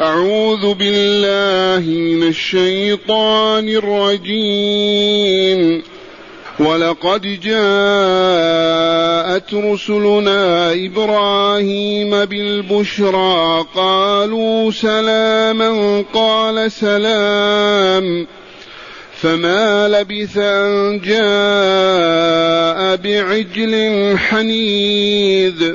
أعوذ بالله من الشيطان الرجيم. ولقد جاءت رسلنا إبراهيم بالبشرى قالوا سلاما قال سلام. فما لبث أن جاء بعجل حنيذ.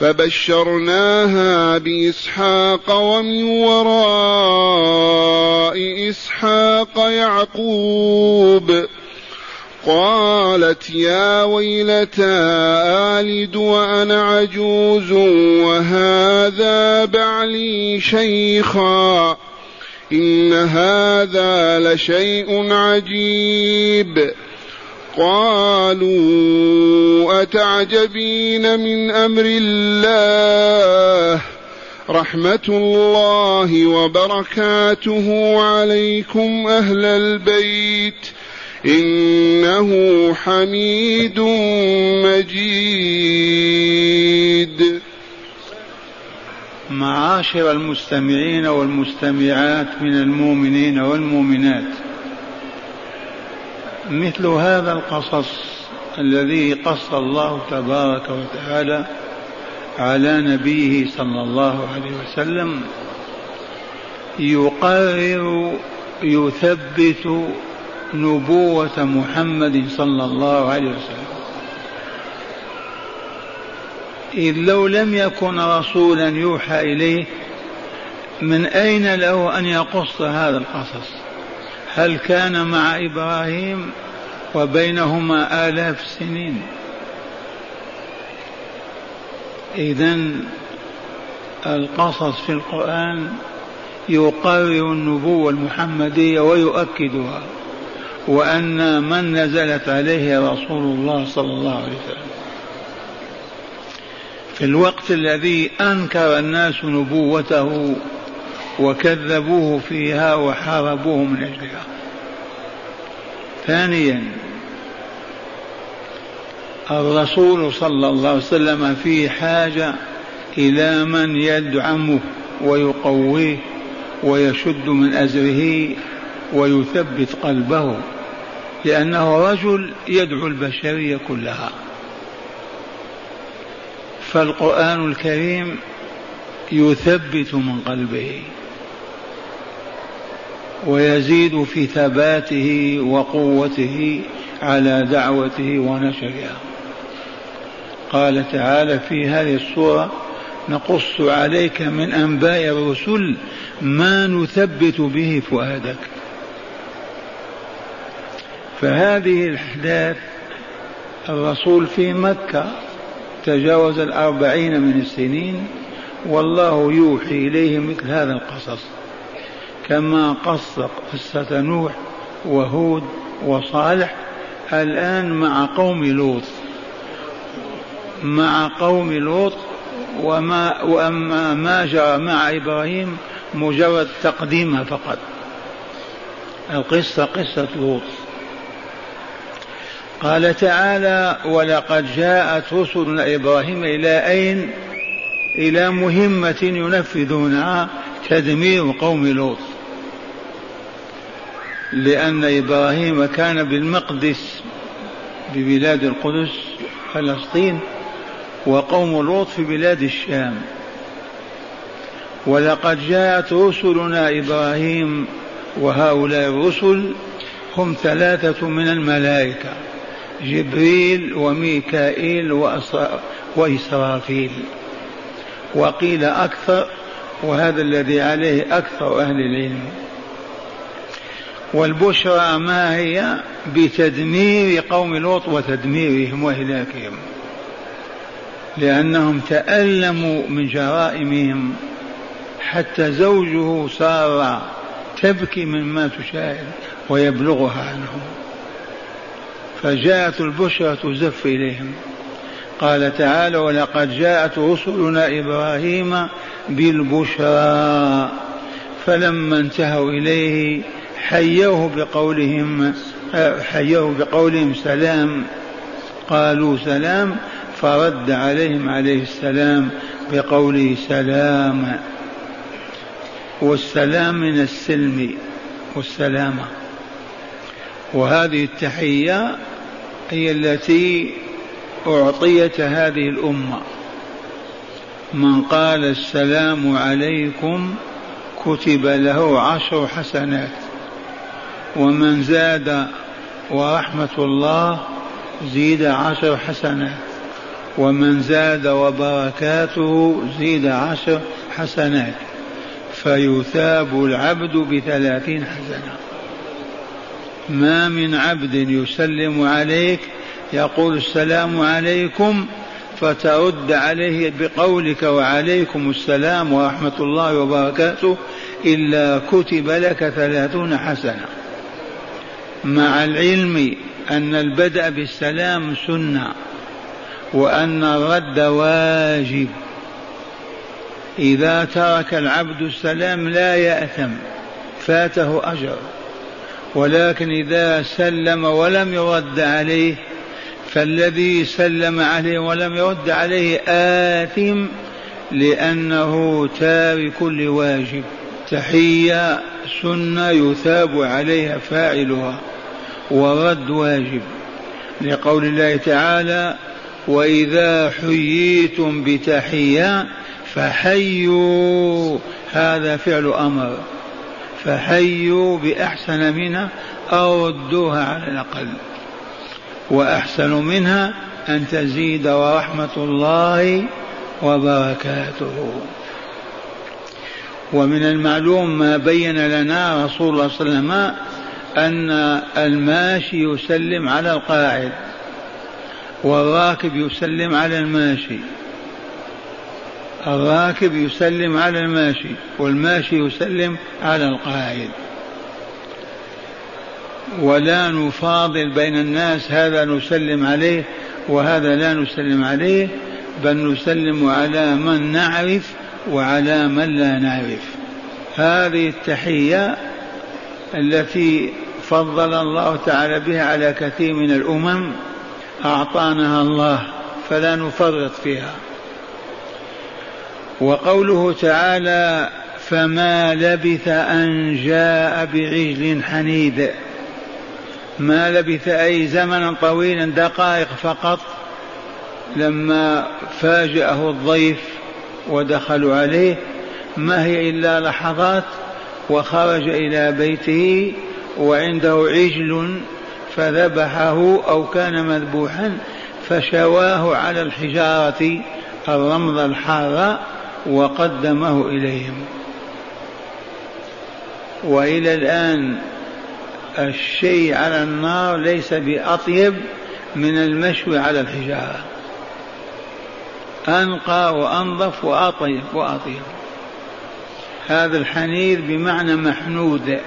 فبشرناها بإسحاق ومن وراء إسحاق يعقوب. قالت يا ويلتى آلد وأنا عجوز وهذا بعلي شيخا. إن هذا لشيء عجيب. قالوا أتعجبين من أمر الله رحمة الله وبركاته عليكم أهل البيت إنه حميد مجيد. معاشر المستمعين والمستمعات من المؤمنين والمؤمنات. مثل هذا القصص الذي قص الله تبارك وتعالى على نبيه صلى الله عليه وسلم يقرر يثبت نبوة محمد صلى الله عليه وسلم. إذ لو لم يكن رسولا يوحى إليه من أين له أن يقص هذا القصص؟ هل كان مع إبراهيم وبينهما آلاف السنين إذا القصص في القرآن يقرر النبوة المحمدية ويؤكدها وأن من نزلت عليه رسول الله صلى الله عليه وسلم. في الوقت الذي أنكر الناس نبوته وكذبوه فيها وحاربوه من أجلها. ثانيا الرسول صلى الله عليه وسلم في حاجة إلى من يدعمه ويقويه ويشد من أزره ويثبت قلبه لأنه رجل يدعو البشرية كلها. فالقرآن الكريم يثبت من قلبه ويزيد في ثباته وقوته على دعوته ونشرها. قال تعالى في هذه السورة نقص عليك من أنباء الرسل ما نثبت به فؤادك. فهذه الأحداث الرسول في مكة تجاوز الأربعين من السنين والله يوحي إليه مثل هذا القصص. كما قص قصة نوح وهود وصالح الآن مع قوم لوط. مع قوم لوط وما وأما ما جرى مع إبراهيم مجرد تقديمها فقط. القصة قصة لوط. قال تعالى ولقد جاءت رسلنا إبراهيم إلى أين؟ إلى مهمة ينفذونها تدمير قوم لوط. لأن إبراهيم كان بالمقدس ببلاد القدس فلسطين وقوم لوط في بلاد الشام. ولقد جاءت رسلنا إبراهيم وهؤلاء الرسل هم ثلاثة من الملائكة جبريل وميكائيل وإسرافيل. وقيل أكثر وهذا الذي عليه أكثر أهل العلم. والبشرى ما هي؟ بتدمير قوم لوط وتدميرهم وهلاكهم. لأنهم تألموا من جرائمهم حتى زوجه صار تبكي مما تشاهد ويبلغها عنهم. فجاءت البشرى تزف إليهم. قال تعالى ولقد جاءت رسلنا إبراهيم بالبشرى فلما انتهوا إليه حيوه بقولهم حيوه بقولهم سلام. قالوا سلام فرد عليهم عليه السلام بقوله سلام. والسلام من السلم والسلامة وهذه التحية هي التي أعطيت هذه الأمة. من قال السلام عليكم كتب له عشر حسنات. ومن زاد ورحمة الله زيد عشر حسنات. ومن زاد وبركاته زيد عشر حسنات. فيثاب العبد بثلاثين حسنة. ما من عبد يسلم عليك يقول السلام عليكم فترد عليه بقولك وعليكم السلام ورحمة الله وبركاته إلا كتب لك ثلاثون حسنة. مع العلم أن البدء بالسلام سنة. وأن الرد واجب. إذا ترك العبد السلام لا يأثم فاته أجر. ولكن إذا سلم ولم يرد عليه فالذي سلم عليه ولم يرد عليه آثم لأنه تارك لواجب. تحية سنة يثاب عليها فاعلها ورد واجب. لقول الله تعالى وإذا حييتم بتحية فحيوا هذا فعل أمر. فحيوا بأحسن منها أو ردوها على الأقل. وأحسن منها أن تزيد ورحمة الله وبركاته. ومن المعلوم ما بين لنا رسول الله صلى الله عليه وسلم أن الماشي يسلم على القاعد. والراكب يسلم على الماشي. الراكب يسلم على الماشي والماشي يسلم على القاعد ولا نفاضل بين الناس هذا نسلم عليه وهذا لا نسلم عليه بل نسلم على من نعرف وعلى من لا نعرف. هذه التحية التي فضل الله تعالى بها على كثير من الأمم أعطانها الله فلا نفرط فيها. وقوله تعالى فما لبث أن جاء بعجل حنيذ ما لبث أي زمنا طويلا دقائق فقط لما فاجأه الضيف ودخلوا عليه. ما هي إلا لحظات وخرج إلى بيته وعنده عجل فذبحه أو كان مذبوحا فشواه على الحجارة الرمض الحارة وقدمه إليهم. وإلى الآن الشيء على النار ليس بأطيب من المشوي على الحجارة. أنقى وأنظف وأطيب وأطيب. هذا الحنيذ بمعنى محنود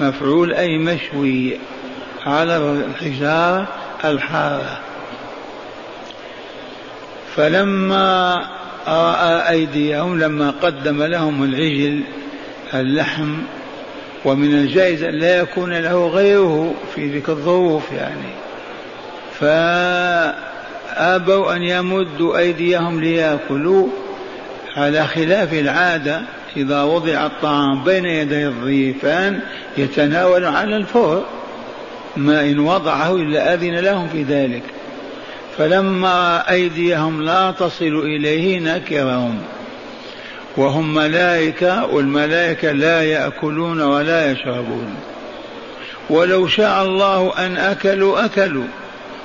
مفعول أي مشوي. على الحجارة الحارة. فلما رأى أيديهم لما قدم لهم العجل اللحم ومن الجائز أن لا يكون له غيره في ذيك الظروف يعني. فأبوا أن يمدوا أيديهم ليأكلوا. على خلاف العادة إذا وضع الطعام بين يدي الضيفان يتناول على الفور. ما إن وضعه إلا أذن لهم في ذلك. فلما أيديهم لا تصل إليه نكرهم. وهم ملائكة والملائكة لا يأكلون ولا يشربون. ولو شاء الله أن أكلوا أكلوا.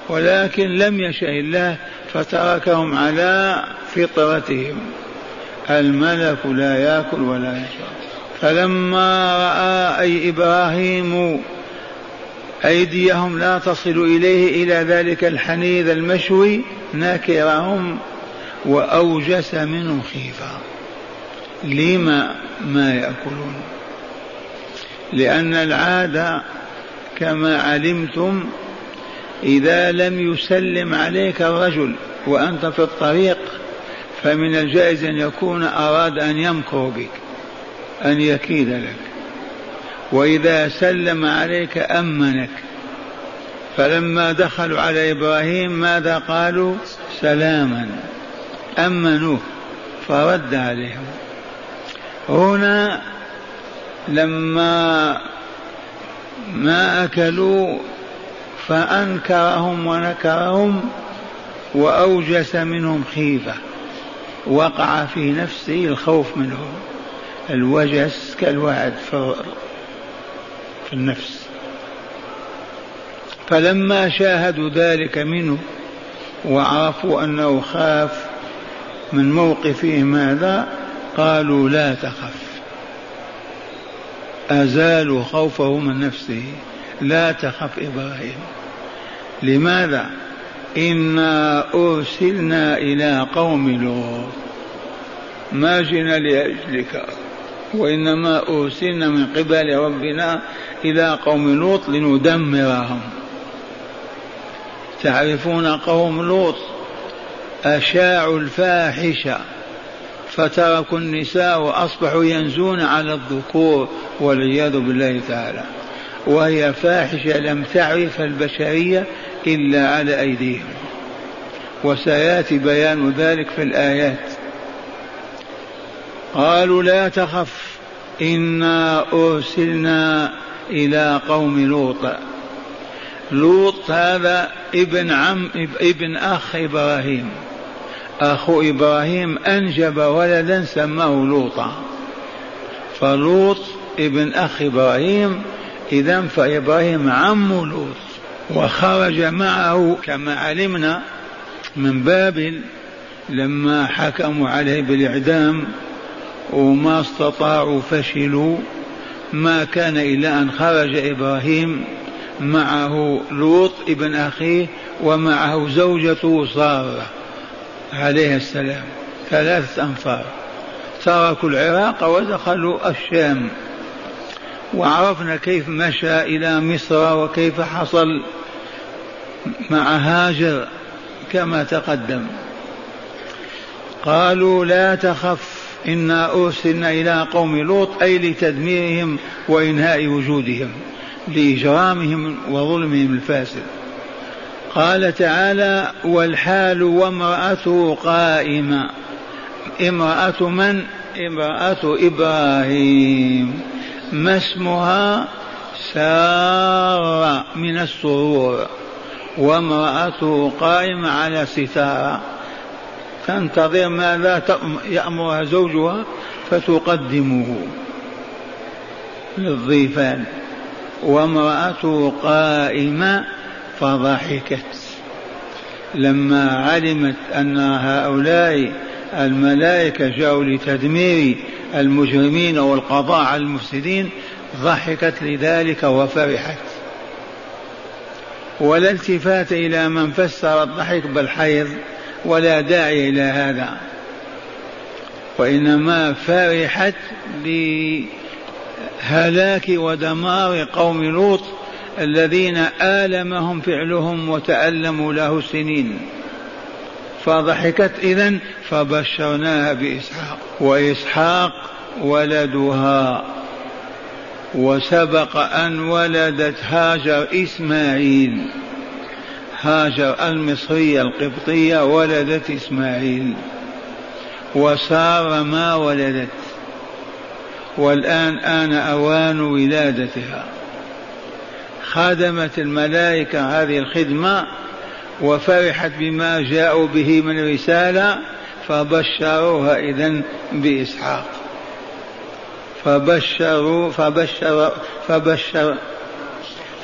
ولكن لم يشاء الله فتركهم على فطرتهم. الملك لا يأكل ولا يشرب. فلما رأى أي إبراهيم أيديهم لا تصل إليه إلى ذلك الحنيذ المشوي نكرهم وأوجس منهم خيفة. لما ما يأكلون؟ لأن العادة كما علمتم إذا لم يسلم عليك الرجل وأنت في الطريق فمن الجائز أن يكون أراد أن يمكر بك أن يكيد لك. وإذا سلم عليك أمنك. فلما دخلوا على إبراهيم ماذا قالوا؟ سلاما. أمنوه فرد عليهم. هنا لما ما أكلوا فأنكرهم ونكرهم وأوجس منهم خيفة. وقع في نفسه الخوف منهم. الوجس كالوعد في النفس. فلما شاهدوا ذلك منه وعرفوا أنه خاف من موقفه ماذا؟ قالوا لا تخف. أزالوا خوفه من نفسه. لا تخف إبراهيم. لماذا؟ إنا أرسلنا إلى قوم لوط. ما جئنا لأجلك. وإنما أرسلنا من قبل ربنا إلى قوم لوط لندمرهم. تعرفون قوم لوط؟ أشاعوا الفاحشة فتركوا النساء وأصبحوا ينزون على الذكور والعياذ بالله تعالى. وهي فاحشة لم تعرف البشرية إلا على أيديهم. وسيأتي بيان ذلك في الآيات. قالوا لا تخف إنا أرسلنا إلى قوم لوط. لوط هذا ابن عم ابن أخ إبراهيم. أخو إبراهيم أنجب ولدا سماه لوطا. فلوط ابن أخ إبراهيم إذا فإبراهيم عم لوط. وخرج معه كما علمنا من بابل لما حكموا عليه بالإعدام وما استطاعوا فشلوا. ما كان إلا أن خرج إبراهيم معه لوط ابن أخيه ومعه زوجته سارة عليه السلام ثلاثة أنفار. تركوا العراق ودخلوا الشام. وعرفنا كيف مشى إلى مصر وكيف حصل مع هاجر كما تقدم. قالوا لا تخف إنا أرسلنا إلى قوم لوط أي لتدميرهم وإنهاء وجودهم لإجرامهم وظلمهم الفاسد. قال تعالى والحال وامرأته قائمة. امرأة من؟ امرأة إبراهيم. ما اسمها؟ سارة من السرور. وامرأته قائمة على ستارة. تنتظر ماذا يأمرها زوجها فتقدمه للضيفان. وامرأته قائمة فضحكت. لما علمت أن هؤلاء الملائكة جاءوا لتدمير المجرمين والقضاء على المفسدين ضحكت لذلك وفرحت. ولا التفات إلى من فسر الضحك بالحيض. ولا داعي إلى هذا. وإنما فرحت بهلاك ودمار قوم لوط الذين آلمهم فعلهم وتألموا له سنين. فضحكت إذا فبشرناها بإسحاق وإسحاق ولدها. وسبق أن ولدت هاجر إسماعيل. هاجر المصرية القبطية ولدت إسماعيل وسار ما ولدت والآن آن أوان ولادتها. خدمت الملائكة هذه الخدمة وفرحت بما جاءوا به من رسالة فبشروها إذن بإسحاق. فبشروا فبشر فبشر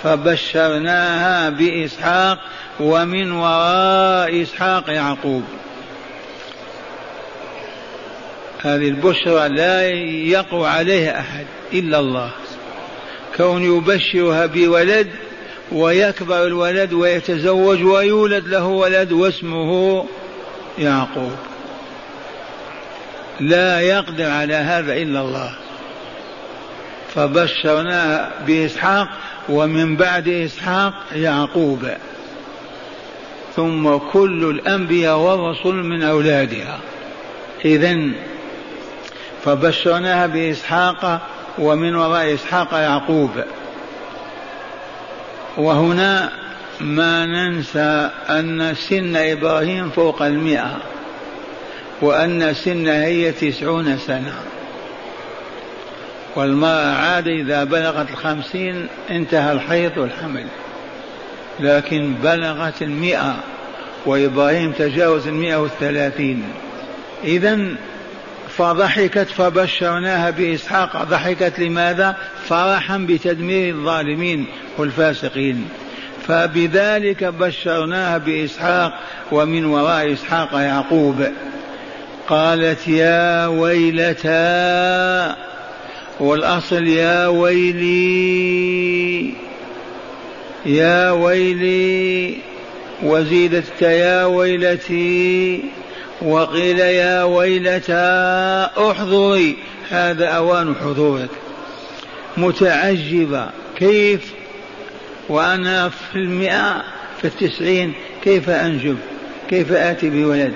فبشرناها بإسحاق ومن وراء إسحاق يعقوب. هذه البشرى لا يقوى عليها أحد إلا الله. كون يبشرها بولد ويكبر الولد ويتزوج ويولد له ولد واسمه يعقوب. لا يقدر على هذا إلا الله. فبشرناها بإسحاق ومن بعد إسحاق يعقوب. ثم كل الأنبياء والرسل من أولادها. إذا فبشرناها بإسحاق ومن وراء إسحاق يعقوب. وهنا ما ننسى أن سن إبراهيم فوق المئة وأن سن هي تسعون سنة. والمرأة عادة إذا بلغت الخمسين انتهى الحيض والحمل. لكن بلغت المئة وإبراهيم تجاوز المئة والثلاثين. إذا فضحكت فبشرناها بإسحاق. ضحكت لماذا؟ فرحا بتدمير الظالمين والفاسقين. فبذلك بشرناها بإسحاق ومن وراء إسحاق يعقوب. قالت يا ويلتى والأصل يا ويلي يا ويلي وزيدت يا ويلتي وقيل يا ويلتى احضري. هذا أوان حضورك. متعجبة. كيف؟ وأنا في المئة في التسعين كيف أنجب؟ كيف آتي بولد؟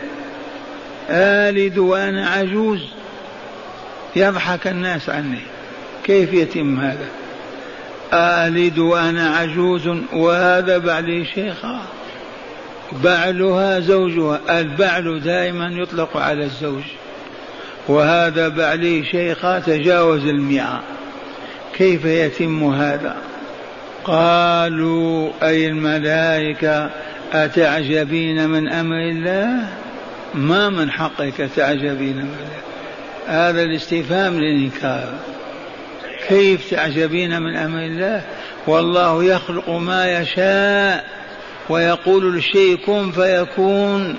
آلد وأنا عجوز. يضحك الناس عني. كيف يتم هذا؟ آلد وأنا عجوز وهذا بعلي شيخا. بعلها زوجها البعل دائما يطلق على الزوج. وهذا بعلي شيخا تجاوز المئة. كيف يتم هذا؟ قالوا أي الملائكة أتعجبين من أمر الله؟ ما من حقك تعجبين من الله؟ هذا الاستفهام للإنكار. كيف تعجبين من أمر الله؟ والله يخلق ما يشاء ويقول للشيء كن فيكون.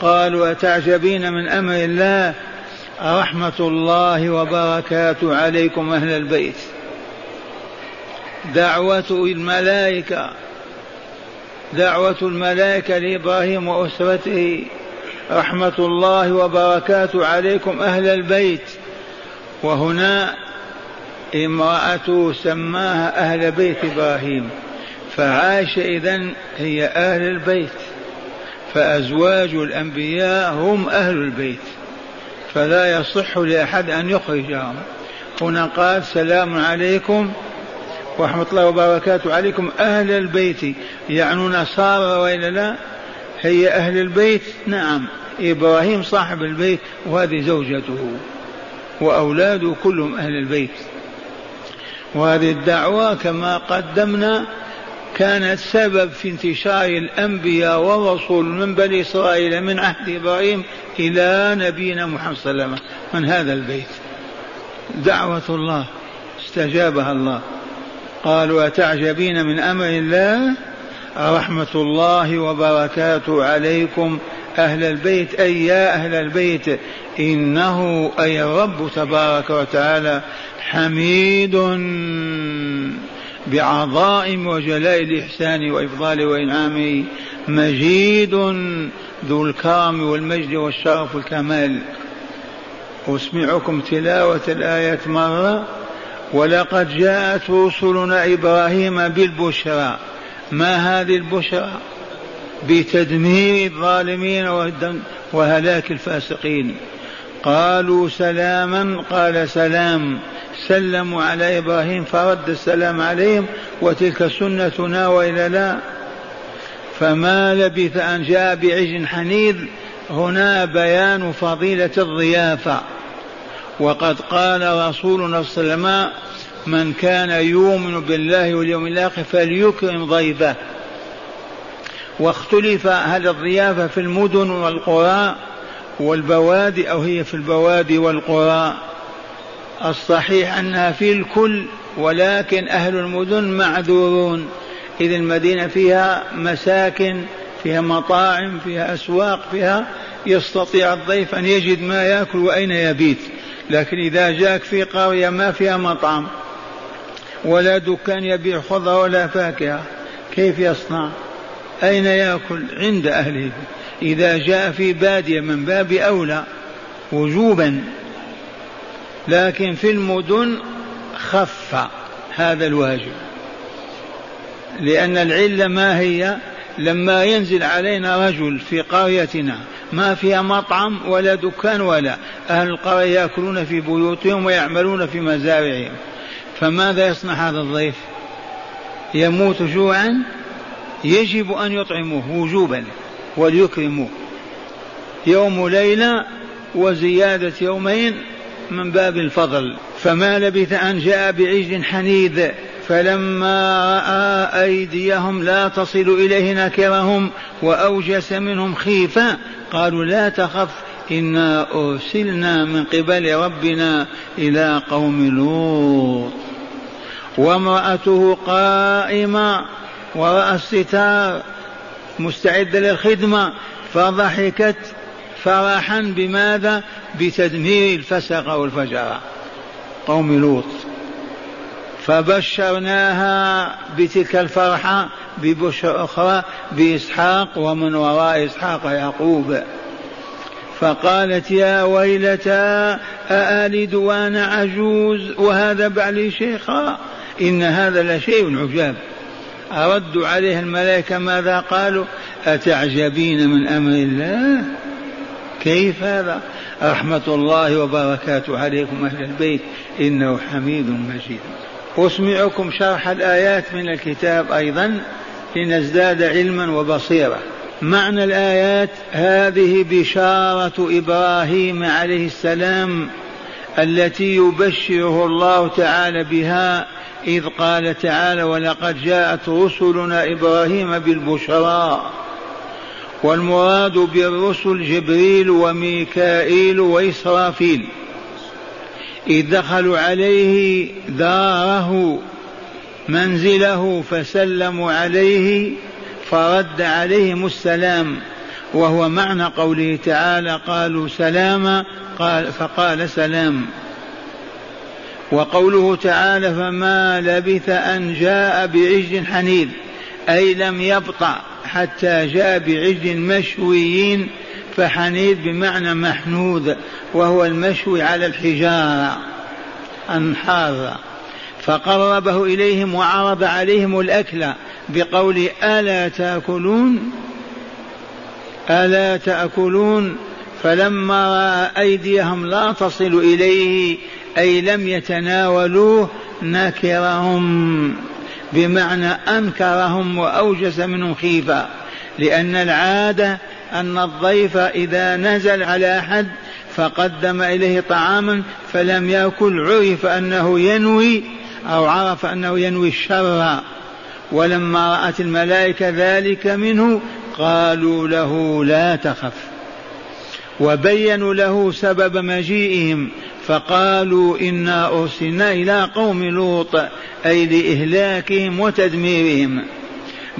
قالوا أتعجبين من أمر الله؟ رحمة الله وبركاته عليكم أهل البيت. دعوة الملائكة دعوة الملائكة لإبراهيم وأسرته. رحمة الله وبركاته عليكم أهل البيت. وهنا امرأته سماها أهل بيت إبراهيم فعائشة إذن هي أهل البيت فأزواج الأنبياء هم أهل البيت فلا يصح لأحد أن يخرجهم. هنا قال سلام عليكم ورحمة الله وبركاته عليكم أهل البيت. يعنون صار وإلا لا؟ هي أهل البيت. نعم إبراهيم صاحب البيت وهذه زوجته وأولاده كلهم أهل البيت. وهذه الدعوة كما قدمنا كانت سبب في انتشار الأنبياء والرسول من بني إسرائيل من عهد إبراهيم إلى نبينا محمد صلى الله عليه وسلم. من هذا البيت؟ دعوة الله استجابها الله. قالوا أتعجبين من أمر الله؟ رحمة الله وبركاته عليكم. أهل البيت أي يا أهل البيت إنه أي الرب تبارك وتعالى حميد بعظائم وجلاء الإحسان وإفضال وإنعامه مجيد ذو الكرم والمجد والشرف والكمال. أسمعكم تلاوة الآية مرة. ولقد جاءت رسلنا إبراهيم بالبشرى. ما هذه البشرى بتدمير الظالمين وهلاك الفاسقين. قالوا سلاما قال سلام. سلموا على إبراهيم فرد السلام عليهم وتلك سنتنا والا لا. فما لبث أن جاء بعج حنيذ. هنا بيان فضيلة الضيافة. وقد قال رسولنا صلى الله عليه وسلم من كان يؤمن بالله واليوم الآخر فليكرم ضيفه واختلف هل الضيافه في المدن والقرى والبوادي أو هي في البوادي والقرى. الصحيح أنها في الكل ولكن أهل المدن معذورون. إذ المدينة فيها مساكن فيها مطاعم فيها أسواق فيها يستطيع الضيف أن يجد ما يأكل وأين يبيت. لكن إذا جاك في قرية ما فيها مطعم ولا دكان يبيع خضر ولا فاكهة. كيف يصنع؟ أين يأكل؟ عند أهله. إذا جاء في بادية من باب أولى وجوبا. لكن في المدن خف هذا الواجب. لأن العلة ما هي؟ لما ينزل علينا رجل في قريتنا ما فيها مطعم ولا دكان ولا أهل القرية يأكلون في بيوتهم ويعملون في مزارعهم. فماذا يصنع هذا الضيف؟ يموت جوعا يجب أن يطعموه وجوبا وليكرموه. يوم ليلة وزيادة يومين من باب الفضل. فما لبث أن جاء بعجل حنيذ فلما رأى أيديهم لا تصل إليه نكرهم وأوجس منهم خيفة قالوا لا تخف انا ارسلنا من قبل ربنا إلى قوم لوط وامراته قائمه وراء الستار مستعدة للخدمة فضحكت فرحا بماذا؟ بتدمير الفسق والفجر. قوم لوط. فبشرناها بتلك الفرحة ببشر أخرى بإسحاق ومن وراء إسحاق يعقوب. فقالت يا ويلتى أألد وأنا عجوز وهذا بعلي شيخا. إن هذا لشيء عجاب. أرد عليه الملائكة ماذا قالوا؟ أتعجبين من أمر الله؟ كيف هذا؟ رحمة الله وبركاته عليكم أهل البيت. إنه حميد مجيد. أسمعكم شرح الآيات من الكتاب أيضا لنزداد علما وبصيرة معنى الآيات هذه بشارة إبراهيم عليه السلام التي يبشره الله تعالى بها إذ قال تعالى ولقد جاءت رسلنا إبراهيم بالبشرى والمراد بالرسل جبريل وميكائيل وإسرافيل. إذ دخلوا عليه داره منزله فسلموا عليه فرد عليهم السلام وهو معنى قوله تعالى قالوا سلاما قال فقال سلام. وقوله تعالى فما لبث أن جاء بعجل حنيذ أي لم يبطأ حتى جاء بعجل مشويين فحنيذ بمعنى محنوذ وهو المشوي على الحجارة أنحاذ. فقربه إليهم وعرض عليهم الأكل بقول ألا تأكلون؟ ألا تأكلون؟ فلما رأى أيديهم لا تصل إليه أي لم يتناولوه نكرهم بمعنى أنكرهم وأوجس منهم خيفة. لأن العادة أن الضيف إذا نزل على أحد فقدم إليه طعاما فلم يأكل عرف أنه ينوي أو عرف أنه ينوي الشر. ولما رأت الملائكة ذلك منه قالوا له لا تخف. وبينوا له سبب مجيئهم فقالوا إنا أرسلنا إلى قوم لوط أي لإهلاكهم وتدميرهم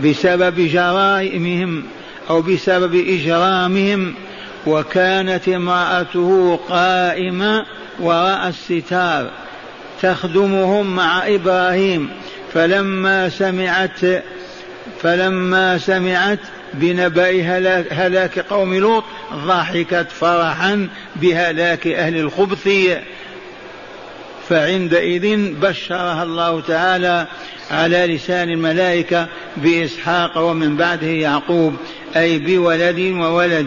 بسبب جرائمهم أو بسبب إجرامهم وكانت امرأته قائمة وراء الستار تخدمهم مع إبراهيم فلما سمعت فلما سمعت بنبأ هلاك, قوم لوط ضحكت فرحا بهلاك أهل الخبث. فعندئذ بشرها الله تعالى على لسان الملائكة بإسحاق ومن بعده يعقوب أي بولد وولد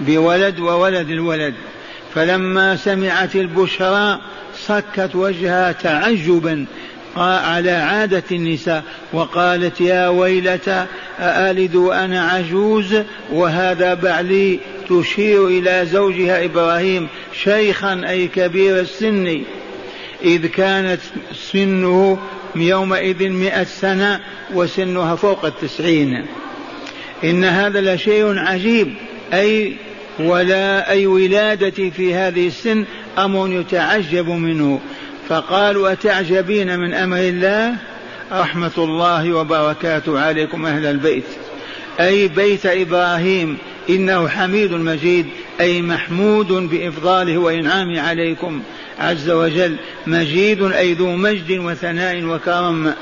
بولد وولد الولد. فلما سمعت البشرى صكت وجهها تعجبا على عادة النساء وقالت يا ويلتى أألد وأنا عجوز وهذا بعلي تشير إلى زوجها إبراهيم شيخا أي كبير السن. إذ كانت سنه يومئذ مئة سنة وسنها فوق التسعين. إن هذا لشيء عجيب أي ولا أي ولادتي في هذه السن أمر يتعجب منه. فقالوا أتعجبين من أمر الله؟ رحمة الله وبركاته عليكم أهل البيت. أي بيت إبراهيم إنه حميد مجيد أي محمود بإفضاله وإنعامه عليكم. عز وجل مجيد أي ذو مجد وثناء وكرم.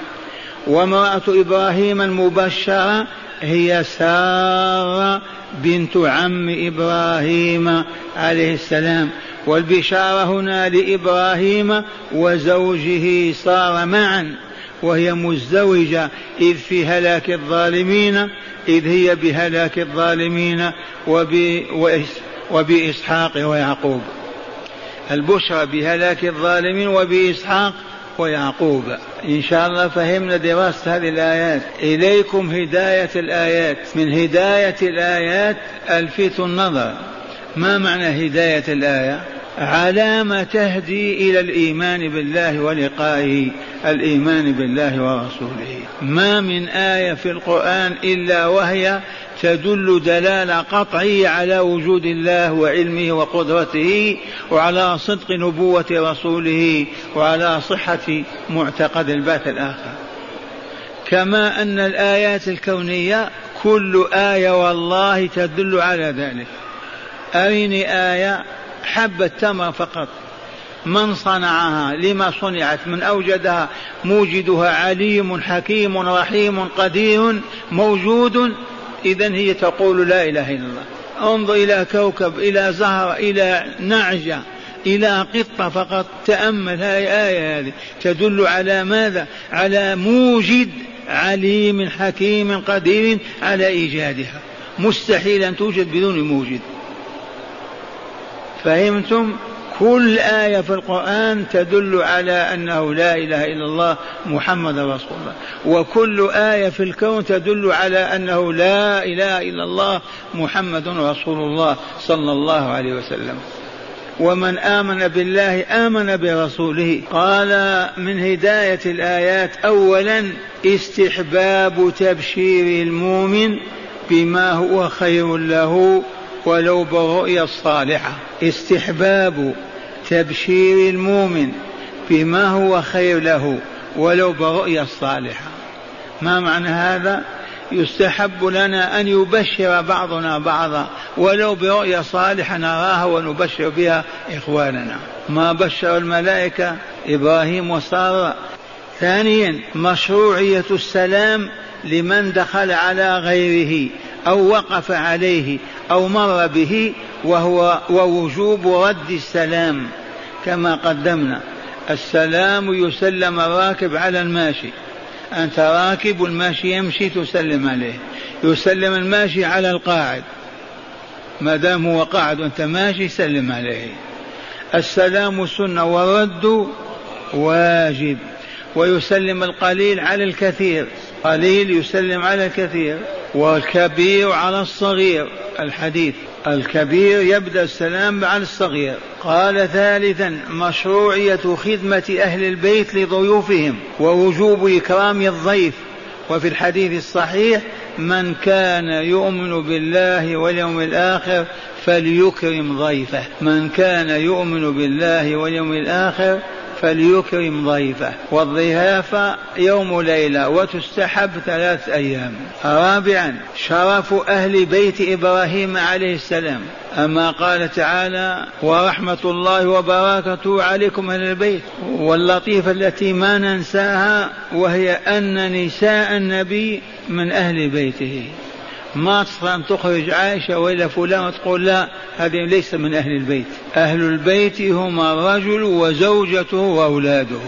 وامرأة إبراهيم المبشرة هي سارة بنت عم إبراهيم عليه السلام. والبشارة هنا لإبراهيم وزوجه صار معا وهي مزدوجة إذ في هلاك الظالمين إذ هي بهلاك الظالمين وبإسحاق ويعقوب. البشرى بهلاك الظالمين وبإسحاق ويعقوب. إن شاء الله فهمنا دراسة هذه الآيات. إليكم هداية الآيات. من هداية الآيات ألفت النظر. ما معنى هداية الآية؟ علامة تهدي إلى الإيمان بالله ولقائه الإيمان بالله ورسوله. ما من آية في القرآن إلا وهي تدل دلالة قطعية على وجود الله وعلمه وقدرته وعلى صدق نبوة رسوله وعلى صحة معتقد البعث الآخر. كما أن الآيات الكونية كل آية والله تدل على ذلك. أرني آية حبة تمر فقط. من صنعها؟ لما صنعت؟ من أوجدها؟ موجدها عليم حكيم رحيم قدير موجود. إذا هي تقول لا إله إلا الله. انظر إلى كوكب إلى زهرة إلى نعجة إلى قطة فقط. تأمل هذه آية هذه. تدل على ماذا؟ على موجد عليم حكيم قدير على إيجادها. مستحيل أن توجد بدون موجد. فهمتم؟ كل آية في القرآن تدل على أنه لا إله إلا الله محمد رسول الله. وكل آية في الكون تدل على أنه لا إله إلا الله محمد رسول الله صلى الله عليه وسلم. ومن آمن بالله آمن برسوله. قال من هداية الآيات أولا استحباب تبشير المؤمن بما هو خير له. ولو بالرؤيا الصالحة. استحباب تبشير المؤمن بما هو خير له ولو برؤيا الصالحة. ما معنى هذا؟ يستحب لنا أن يبشر بعضنا بعضا ولو برؤيا صالحة نراها ونبشر بها إخواننا. ما بشر الملائكة؟ إبراهيم وسارة. ثانيا مشروعية السلام لمن دخل على غيره. أو وقف عليه أو مر به وهو ووجوب رد السلام كما قدمنا. السلام يسلم الراكب على الماشي. أنت راكب والماشي يمشي تسلم عليه. يسلم الماشي على القاعد. ما دام هو قاعد وأنت ماشي سلم عليه. السلام سنة والرد واجب. ويسلم القليل على الكثير. قليل يسلم على الكثير. والكبير على الصغير. الحديث. الكبير يبدأ السلام على الصغير. قال ثالثا مشروعية خدمة أهل البيت لضيوفهم ووجوب إكرام الضيف. وفي الحديث الصحيح من كان يؤمن بالله واليوم الآخر فليكرم ضيفه. من كان يؤمن بالله واليوم الآخر فليكرم ضيفه. والضيافة يوم ليلة وتستحب ثلاث أيام. رابعا شرف أهل بيت إبراهيم عليه السلام. أما قال تعالى ورحمة الله وبركاته عليكم أهل البيت واللطيفة التي ما ننساها وهي أن نساء النبي من أهل بيته. ما تستطيع أن تخرج عائشة وإلا فلان وتقول لا هذه ليس من أهل البيت. أهل البيت هم الرجل وزوجته وأولاده.